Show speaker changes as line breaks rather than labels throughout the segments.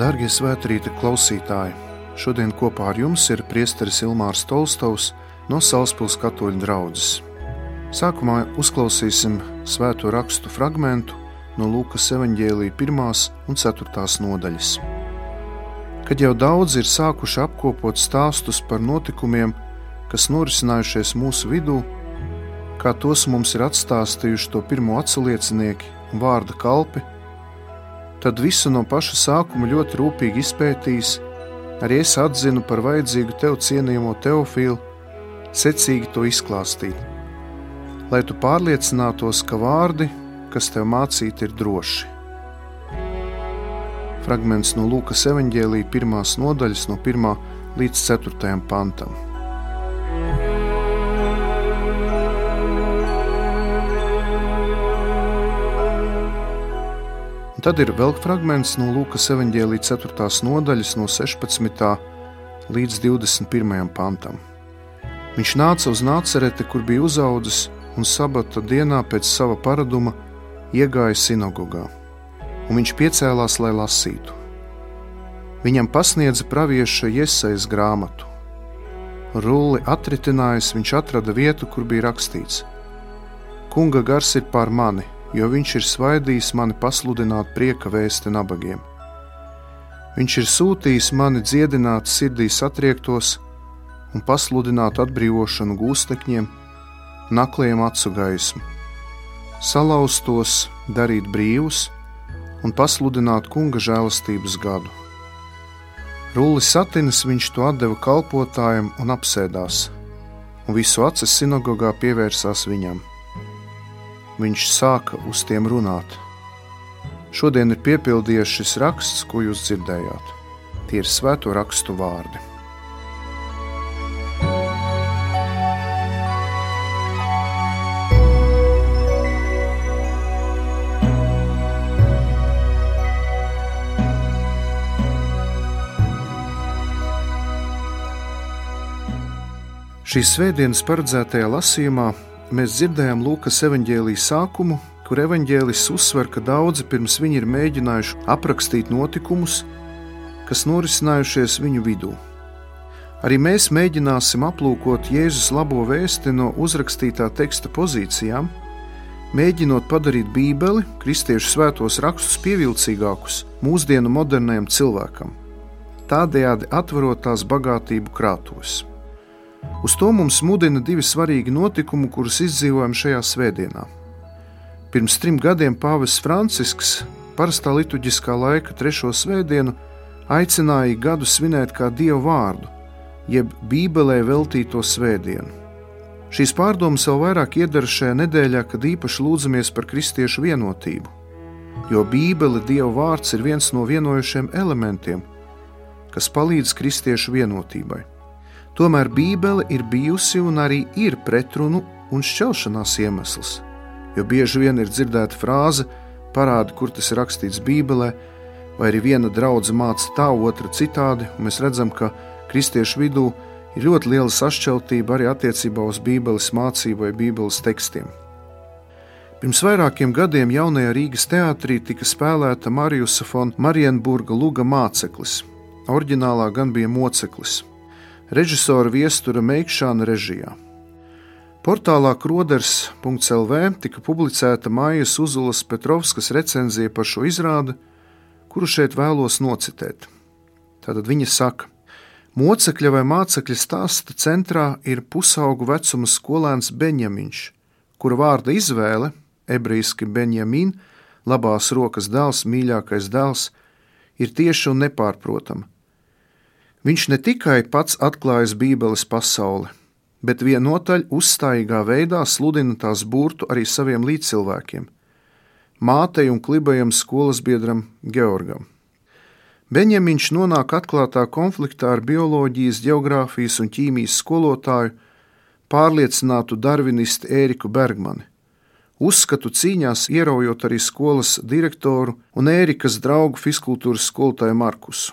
Darbie svētkrīta klausītāji! Šodien kopā ar jums ir priesteris Ilmārs Tolstovs no Salaspils katoļu draugas. Sākumā uzklausīsim svēto rakstu fragment no Lūkas evanģēlīja 1 un 4 nodaļas. Kad jau daudz ir sākuši apkopot stāstus par notikumiem, kas norisinājušies mūsu vidū, kā tos mums ir atstāstījuši to pirmo atsliecinieki un vārda kalpi, tad visu no paša sākuma ļoti rūpīgi izpētījis, arī es atzinu par vajadzīgu tev cienījamo teofilu, secīgi to izklāstīt, lai tu pārliecinātos, ka vārdi, kas tev mācīti, ir droši. Fragments no Lūkas evanģēlīja pirmās nodaļas, no 1 līdz 4 pantam. Tad ir vēl fragments no Lūkas evanģēlīja 4. nodaļas, no 16. līdz 21. pantam. Viņš nāca uz Nācereti, kur bija uzaugusi, un sabata dienā pēc sava paraduma iegāja sinagogā, un viņš piecēlās, lai lasītu. Viņam pasniedza pravieša iesaistas grāmatu. Rulli atritinājis, viņš atrada vietu, kur bija rakstīts: Kunga gars ir pār mani, jo viņš ir svaidījis mani pasludināt prieka vēsti nabagiem. Viņš ir sūtījis mani dziedināt sirdī satriektos un pasludināt atbrīvošanu gūstekņiem, nakliem acu gaismu, salauztos, darīt brīvus un pasludināt kunga žēlastības gadu. Rulli satinis viņš to deva kalpotājiem un apsēdās, un visu acis sinagogā pievērsās viņam viņš sāka uz tiem runāt. Šodien ir piepildījies šis raksts, ko jūs dzirdējāt. Tie ir svēto rakstu vārdi. Šīs svētdienas paredzētajā lasījumā mēs dzirdējām Lūkas evanģēlijas sākumu, kur evanģēlis uzsver, ka daudzi pirms viņi ir mēģinājuši aprakstīt notikumus, kas norisinājušies viņu vidū. Arī mēs mēģināsim aplūkot Jēzus labo vēsti no uzrakstītā teksta pozīcijām, mēģinot padarīt Bībeli, kristiešu svētos rakstus pievilcīgākus mūsdienu modernajam cilvēkam, tādējādi atverot tās bagātību krātos. Uz to mums mudina divi svarīgi notikumi, kurus izdzīvojam šajā svētdienā. Pirms trim gadiem Pāvests Francisks, parastā liturģiskā laika trešo svētdienu, aicināja gadu svinēt kā dievu vārdu, jeb Bībelē veltīto svētdienu. Šīs pārdomas vēl vairāk iedara šajā nedēļā, kad īpaši lūdzamies par kristiešu vienotību, jo Bībele, Dieva vārds, ir viens no vienojošiem elementiem, kas palīdz kristiešu vienotībai. Tomēr Bībele ir bijusi un arī ir pretrunu un šķelšanās iemesls. Jo bieži vien ir dzirdēta frāze, parāda, kur tas ir rakstīts Bībelē, vai arī viena draudzene māca tā, otra citādi, un mēs redzam, ka kristiešu vidū ir ļoti liela sašķeltība arī attiecībā uz Bībeles mācību vai Bībeles tekstiem. Pirms vairākiem gadiem jaunajā Rīgas teātrī tika spēlēta Marijusa Fona Marienburga Luga māceklis. Orģinālā gan bija moceklis režisora viestura Meikšāna režijā. Portālā Kroders.CLV tika publicēta Mājas Uzulas Petrovskas recenzija par šo izrādi, kuru šeit vēlos nocitēt. Tātad viņa saka, Mocekļa vai mācekļa stāsta centrā ir pusaugu vecuma skolēns Benjamins, kura vārda izvēle, ebrejiski Benjamin, labās rokas dēls, mīļākais dēls, ir tieši un nepārprotama Viņš ne tikai pats atklājas Bībeles pasauli, bet viennotaļ uzstājīgā veidā sludina tās burtu arī saviem līdzcilvēkiem - mātei un klibajam skolas biedram Georgam. Benjamins nonāk atklātā konfliktā ar bioloģijas, geogrāfijas un ķīmijas skolotāju, pārliecinātu darvinistu Ēriku Bergmani. Uzskatu cīņās ieraujot arī skolas direktoru un Ērikas draugu fiskultūras skolotāju Markusu.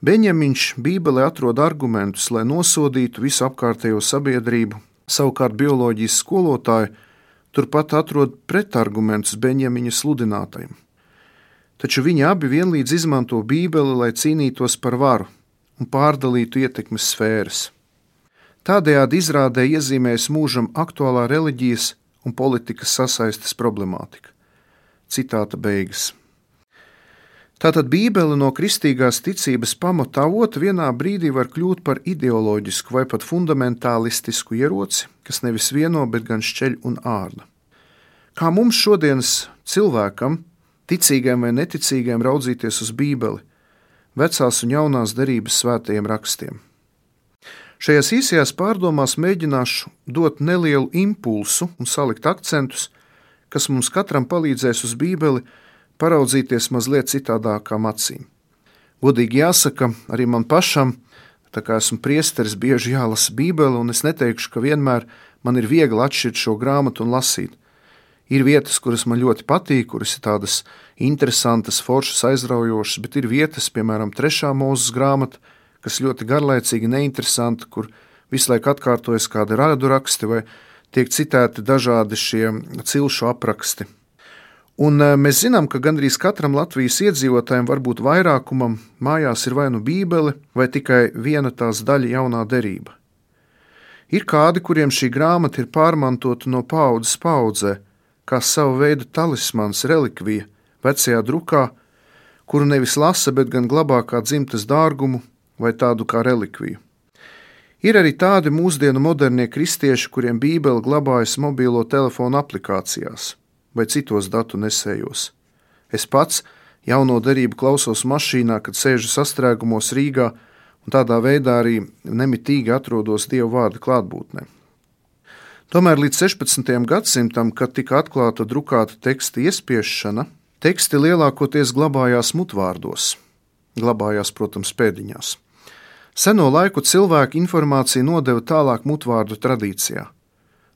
Benjamins Bībelē atrod argumentus, lai nosodītu visu apkārtējo sabiedrību, savukārt bioloģijas skolotāji turpat atrod pretargumentus Benjamina sludinātajam. taču viņi abi vienlīdz izmanto Bībeli, lai cīnītos par varu un pārdalītu ietekmes sfēras. Tādējādi izrādē iezīmējas mūžam aktuālā reliģijas un politikas sasaistes problemātika. Citāta beigas. Tātad Bībele no kristīgās ticības pamata avota vienā brīdī var kļūt par ideoloģisku vai pat fundamentālistisku ieroci, kas nevis vieno, bet gan šķeļ un ārda. Kā mums šodienas cilvēkam, ticīgiem vai neticīgiem, raudzīties uz Bībeli, vecās un jaunās derības svētajiem rakstiem? Šajās īsajās pārdomās mēģināšu dot nelielu impulsu un salikt akcentus, kas mums katram palīdzēs uz Bībeli paraudzīties mazliet citādākām acīm. Godīgi jāsaka, arī man pašam, tā kā esmu priesteris, bieži jālasa Bībele, un es neteikšu, ka vienmēr man ir viegli atšķirt šo grāmatu un lasīt. Ir vietas, kuras man ļoti patīk, kuras ir tādas interesantas, foršas, aizraujošas, bet ir vietas, piemēram, trešā mūzes grāmata, kas ļoti garlaicīga, neinteresanta, kur visu laiku atkārtojas kādi rādu raksti vai tiek citēti dažādi šie cilšu apraksti. Un eh, mēs zinām, ka gandrīz katram Latvijas iedzīvotājam, varbūt vairākumam, mājās ir vai nu bībele, vai tikai viena tās daļa jaunā derība. Ir kādi, kuriem šī grāmata ir pārmantota no paudzes paudzē, kā sava veida talismans, relikvija, vecajā drukā, kuru nevis lasa, bet gan glabā kā dzimtas dārgumu vai tādu kā relikviju. Ir arī tādi mūsdienu modernie kristieši, kuriem Bībele glabājas mobilo telefonu aplikācijās vai citos datu nesējos. Es pats jauno derību klausos mašīnā, kad sēžu sastrēgumos Rīgā, un tādā veidā arī nemitīgi atrodos Dieva vārda klātbūtnē. Tomēr līdz 16. gadsimtam, kad tika atklāta drukāta teksta iespiešana, teksti lielākoties glabājās mutvārdos, glabājās, protams, pēdiņās. Seno laiku cilvēki informāciju nodeva tālāk mutvārdu tradīcijā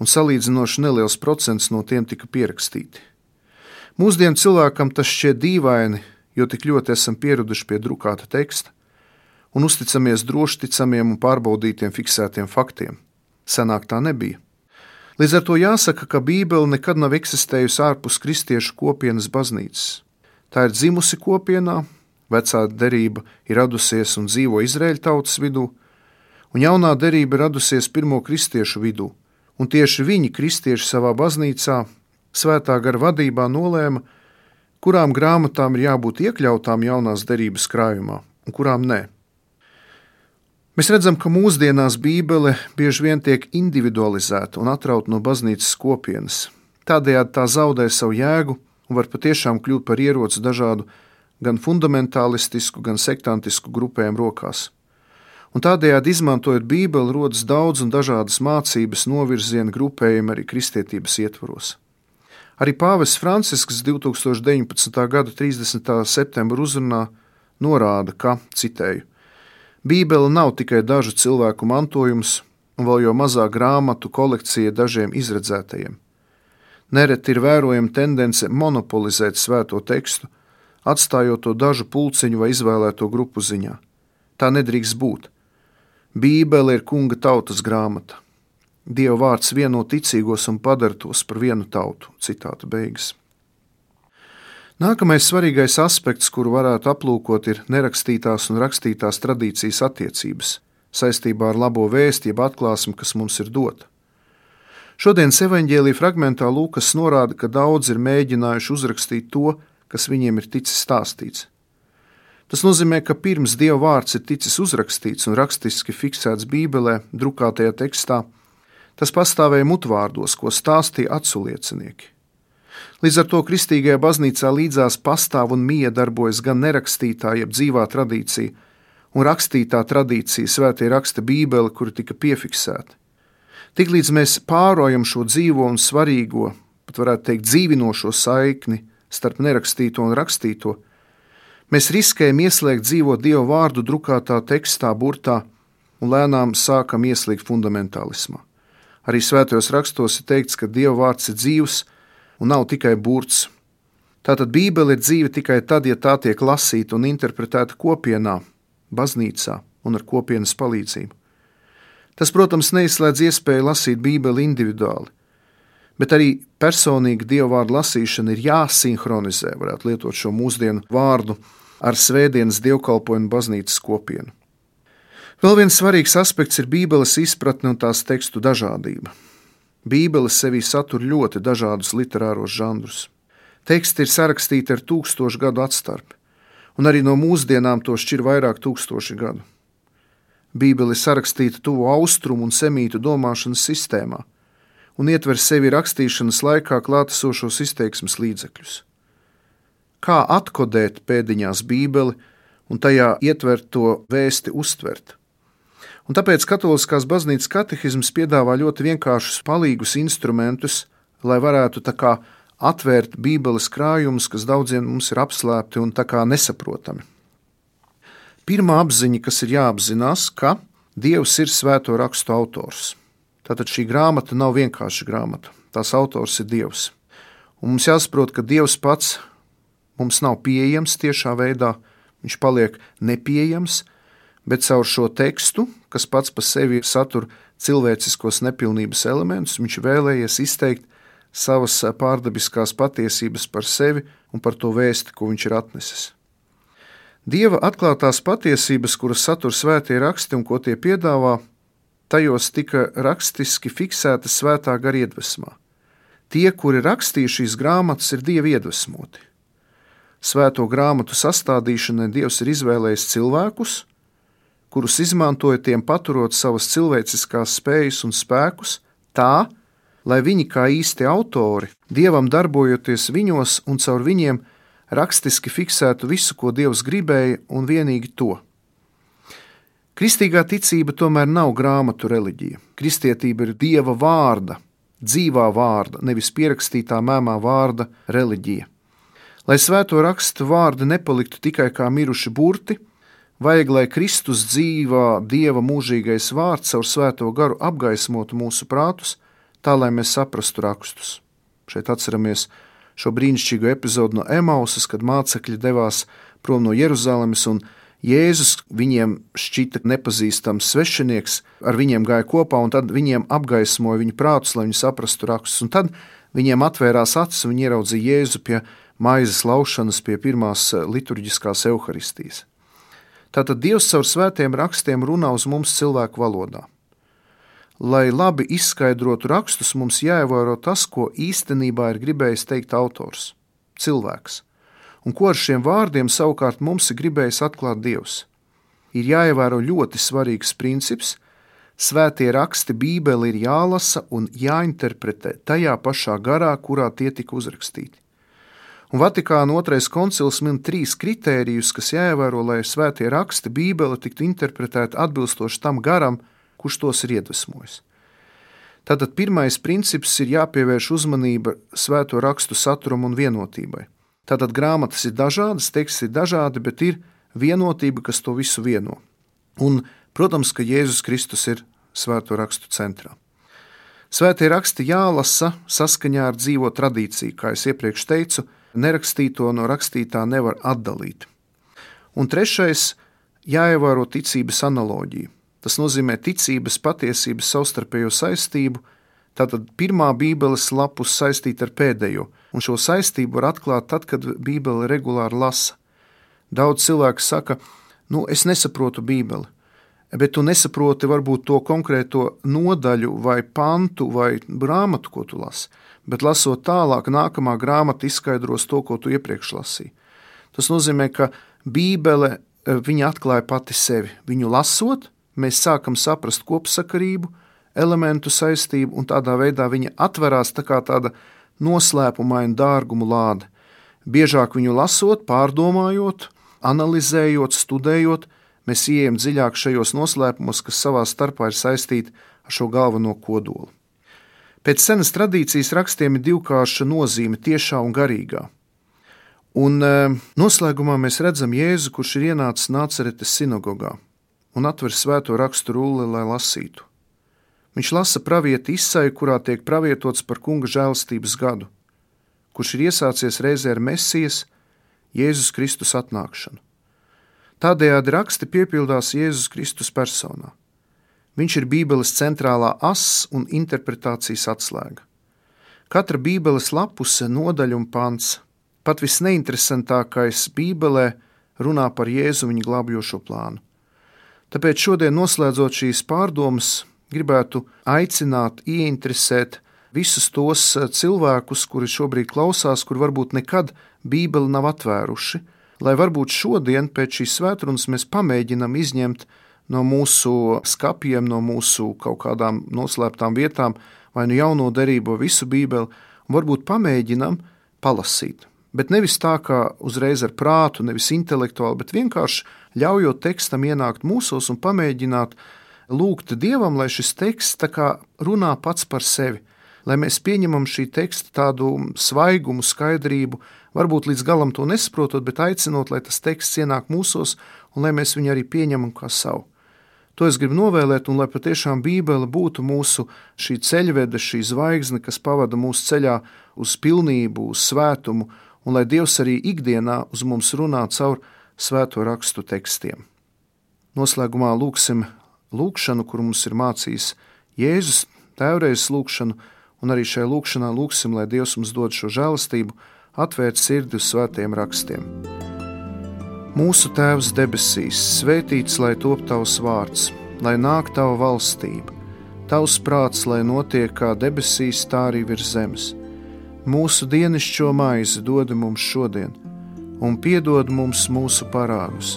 un salīdzinoši neliels procents no tiem tika pierakstīti. Mūsdienu cilvēkam tas šķiet dīvaini, jo tik ļoti esam pieraduši pie drukāta teksta un uzticamies drošticamiem un pārbaudītiem fiksētiem faktiem. Senāk tā nebija. Līdz ar to jāsaka, ka Bībele nekad nav eksistējusi ārpus kristiešu kopienas baznīcas. Tā ir dzimusi kopienā, vecā derība ir radusies un dzīvo Izraēļa tautas vidū, un jaunā derība ir radusies pirmo kristiešu vidū un tieši viņi, kristieši savā baznīcā, svētā gara vadībā nolēma, kurām grāmatām ir jābūt iekļautām jaunās derības krājumā un kurām nē. Mēs redzam, ka mūsdienās Bībele bieži vien tiek individualizēta un atrauta no baznīcas kopienas. Tādējādi tā zaudē savu jēgu un var patiešām kļūt par ieroci dažādu gan fundamentālistisku, gan sektantisku grupējumu rokās un tādējādi izmantojot Bībeli, rodas daudz un dažādas mācības, novirzienu grupējumi arī kristietības ietvaros. Arī Pāvests Francisks 2019. gada 30. septembra uzrunā norāda, ka, citēju, Bībele nav tikai dažu cilvēku mantojums, un vēl jau mazāk grāmatu kolekcija dažiem izredzētajiem. Nereti ir vērojama tendence monopolizēt svēto tekstu, atstājot to dažu pulciņu vai izvēlēto grupu ziņā. Tā nedrīkst būt. Bībele ir kunga tautas grāmata. Dieva vārds vieno ticīgos un padara tos par vienu tautu. Citāta beigas. Nākamais svarīgais aspekts, kuru varētu aplūkot, ir nerakstītās un rakstītās tradīcijas attiecības saistībā ar labo vēstu, jeb atklāsmi, kas mums ir dota. Šodienas evanģēlīja fragmentā Lūkas norāda, ka daudzi ir mēģinājuši uzrakstīt to, kas viņiem ir ticis stāstīts. Tas nozīmē, ka pirms Dieva vārds ir ticis uzrakstīts un rakstiski fiksēts Bībelē, drukātajā tekstā, tas pastāvēja mutvārdos, ko stāstīja aculiecinieki. Līdz ar to kristīgajā baznīcā līdzās pastāv un mija darbojas gan nerakstītā, jeb dzīvā tradīcija, un rakstītā tradīcija, svētie raksta Bībele, kura tika piefiksēta. Tiklīdz mēs pārojam šo dzīvo un svarīgo, pat varētu teikt, dzīvinošo saikni starp nerakstīto un rakstīto, Mēs riskējam ieslēgt dzīvo Dieva vārdu drukātā tekstā, burtā, un lēnām sākam ieslīgt fundamentālismā. Arī svētajos rakstos ir teikts, ka Dieva vārds ir dzīvs un nav tikai burts. Tātad Bībele ir dzīva tikai tad, ja tā tiek lasīta un interpretēta kopienā, baznīcā un ar kopienas palīdzību. Tas, protams, neizslēdz iespēju lasīt Bībeli individuāli, bet arī personīga dievu vārdu lasīšana ir jāsinhronizē, varētu lietot šo mūsdienu vārdu, ar svētdienas dievkalpojumu baznīcas kopienu. Vēl viens svarīgs aspekts ir Bībeles izpratne un tās tekstu dažādība. Bībele sevī satur ļoti dažādus literāros žanrus. Teksti ir sarakstīti ar tūkstošu gadu atstarpi, un arī no mūsdienām to šķir vairāk tūkstoši gadu. Bībele ir sarakstīta tuvu austrumu un semītu domāšanas sistēmā, un ietver sevi rakstīšanas laikā klātesošos izteiksmes līdzekļus. Kā atkodēt pēdiņās Bībeli un tajā ietvert to vēsti uztvert? Un tāpēc Katoliskās baznīcas katehisms piedāvā ļoti vienkāršus palīgus instrumentus, lai varētu atvērt Bībeles krājumus, kas daudziem mums ir apslēpti un nesaprotami. Pirmā apziņa, kas ir jāapzinās, ka Dievs ir svēto rakstu autors. Tātad šī grāmata nav vienkārši grāmata, tās autors ir Dievs. Un mums jāsaprot, ka Dievs pats mums nav pieejams tiešā veidā, viņš paliek nepieejams, bet caur šo tekstu, kas pats par sevi satur cilvēciskos nepilnības elementus, viņš vēlējies izteikt savas pārdabiskās patiesības par sevi un par to vēsti, ko viņš ir atnesis. Dieva atklātās patiesības, kuras satur svētie raksti un ko tie piedāvā, tajos tika rakstiski fiksētas svētā gara iedvesmā. Tie, kuri rakstīja šīs grāmatas, ir dievi iedvesmoti. Svēto grāmatu sastādīšanai Dievs ir izvēlējis cilvēkus, kurus izmantoja tiem paturot savas cilvēciskās spējas un spēkus, tā, lai viņi kā īsti autori, dievam darbojoties viņos un caur viņiem rakstiski fiksētu visu, ko dievs gribēja, un vienīgi to. Kristīgā ticība tomēr nav grāmatu reliģija. Kristietība ir dieva vārda, dzīvā vārda, nevis pierakstītā mēmā vārda reliģija. Lai svēto rakstu vārdi nepaliktu tikai kā miruši burti, Vajag, lai Kristus dzīvā Dieva mūžīgais vārds caur svēto garu apgaismotu mūsu prātus, tā lai mēs saprastu rakstus. Šeit atceramies šo brīnišķīgo epizodu no Emausas, kad mācekļi devās prom no Jeruzalemes un Jēzus viņiem šķita nepazīstams svešinieks, ar viņiem gāja kopā un tad viņiem apgaismoja viņu prātus, lai viņi saprastu rakstus. Un tad viņiem atvērās acis un viņi ieraudzīja Jēzu pie maizes laušanas, pie pirmās liturģiskās evaharistijas. Tātad Dievs caur svētiem rakstiem runā uz mums cilvēku valodā. Lai labi izskaidrotu rakstus, mums jāievēro tas, ko īstenībā ir gribējis teikt autors - cilvēks, un ko ar šiem vārdiem savukārt mums ir gribējis atklāt Dievs. Ir jāievēro ļoti svarīgs princips. Svētie raksti Bībeli ir jālasa un jāinterpretē tajā pašā garā, kurā tie tika uzrakstīti un Vatikāna otrais koncils min trīs kritērijus, kas jāievēro, lai svētie raksti Bībele tiktu interpretēti atbilstoši tam garam, kurš tos ir iedvesmojis. Tātad pirmais princips ir jāpievērš uzmanība svēto rakstu saturam un vienotībai. Tātad grāmatas ir dažādas, teksti ir dažādi, bet ir vienotība, kas to visu vieno. Un, protams, ka Jēzus Kristus ir svēto rakstu centrā. Svētie raksti jālasa saskaņā ar dzīvo tradīciju, kā jau iepriekš teicu, nerakstīto no rakstītā nevar atdalīt. Un trešais - jāievēro ticības analoģija. Tas nozīmē ticības patiesības savstarpējo saistību. Tātad pirmā Bībeles lapus saistīta ar pēdējo, un šo saistību var atklāt tad, kad Bībele regulāri lasa. Daudz cilvēku saka, nu, es nesaprotu Bībeli, bet tu nesaproti varbūt to konkrēto nodaļu, vai pantu, vai grāmatu, ko tu lasi bet lasot tālāk, nākamā grāmata izskaidros to, ko tu iepriekš lasīji. Tas nozīmē, ka Bībele e, viņa atklāja pati sevi. Viņu lasot, mēs sākam saprast kopsakarību, elementu saistību, un tādā veidā viņa atverās tā kā tāda noslēpumaina dārgumu lāde. Biežāk viņu lasot, pārdomājot, analizējot, studējot, mēs ieejam dziļāk šajos noslēpumos, kas savā starpā ir saistīti ar šo galveno kodolu. Pēc senas tradīcijas rakstiem ir divkārša nozīme - tiešā un garīgā. Un e, noslēgumā mēs redzam Jēzu, kurš ir ienācis Nāceretes sinagogā un atver svēto rakstu rulli, lai lasītu. Viņš lasa pravieti izsaju, kurā tiek pravietots par kunga žēlstības gadu, kurš ir iesācies reizē ar Mesijas, Jēzus Kristus atnākšanu. Tādējādi raksti piepildās Jēzus Kristus personā. Viņš ir Bībeles centrālā asa un interpretācijas atslēga. Katra Bībeles lapuse, nodaļa un pants, pat visneinteresantākais Bībelē, runā par Jēzu viņa glābjošo plānu. Tāpēc šodien, noslēdzot šīs pārdomas, gribētu aicināt, ieinteresēt visus tos eh, cilvēkus, kuri šobrīd klausās, kur varbūt nekad Bībeli nav atvēruši, lai varbūt šodien pēc šīs svētrunas mēs pamēģinam izņemt no mūsu skapiem, no mūsu kaut kādām noslēptām vietām, vai nu jauno derību, vai visu Bībeli, un varbūt pamēģinam palasīt. Bet nevis tā kā uzreiz ar prātu, nevis intelektuāli, bet vienkārši ļaujot tekstam ienākt mūsos un pamēģināt lūgt Dievam, lai šis teksts runā pats par sevi, lai mēs pieņemam šī teksta tādu svaigumu, skaidrību, varbūt līdz galam to nesaprotot, bet aicinot, lai tas teksts ienāk mūsos un lai mēs viņu arī pieņemam kā savu. To es gribu novēlēt, un lai patiešām Bībele būtu mūsu šī ceļvede, šī zvaigzne, kas pavada mūsu ceļā uz pilnību, uz svētumu, un lai Dievs arī ikdienā uz mums runā caur svēto rakstu tekstiem. Noslēgumā lūksim lūkšanu, kur mums ir mācījis Jēzus, tēvreizes lūkšanu, un arī šajā lūkšanā lūksim, lai Dievs mums dod šo žēlastību, atvērt sirdi uz svētiem rakstiem. Mūsu Tēvs debesīs, svētīts lai top tavs vārds, lai nāk tava valstība, tavs prāts, lai notiek kā debesīs, tā arī virs zemes. Mūsu dienascho maizi dod mums šodien un piedod mums mūsu parādus,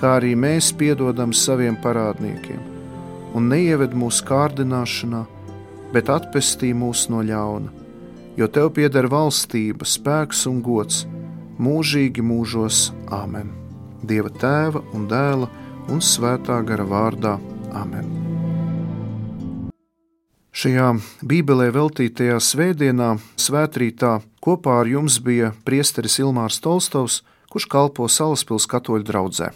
kā arī mēs piedodam saviem parādniekiem, un neieved mūsu kārdināšanā, bet atpestī mūs no ļauna, jo tev pieder valstība, spēks un gods mūžīgi mūžos Āmen. Dieva tēva un dēla un svētā gara vārdā Āmen. Šajā Bībelē veltītajā svētdienā, svētrītā, kopā ar jums bija priesteris Ilmārs Tolstovs, kurš kalpo Salaspils katoļu draugzē.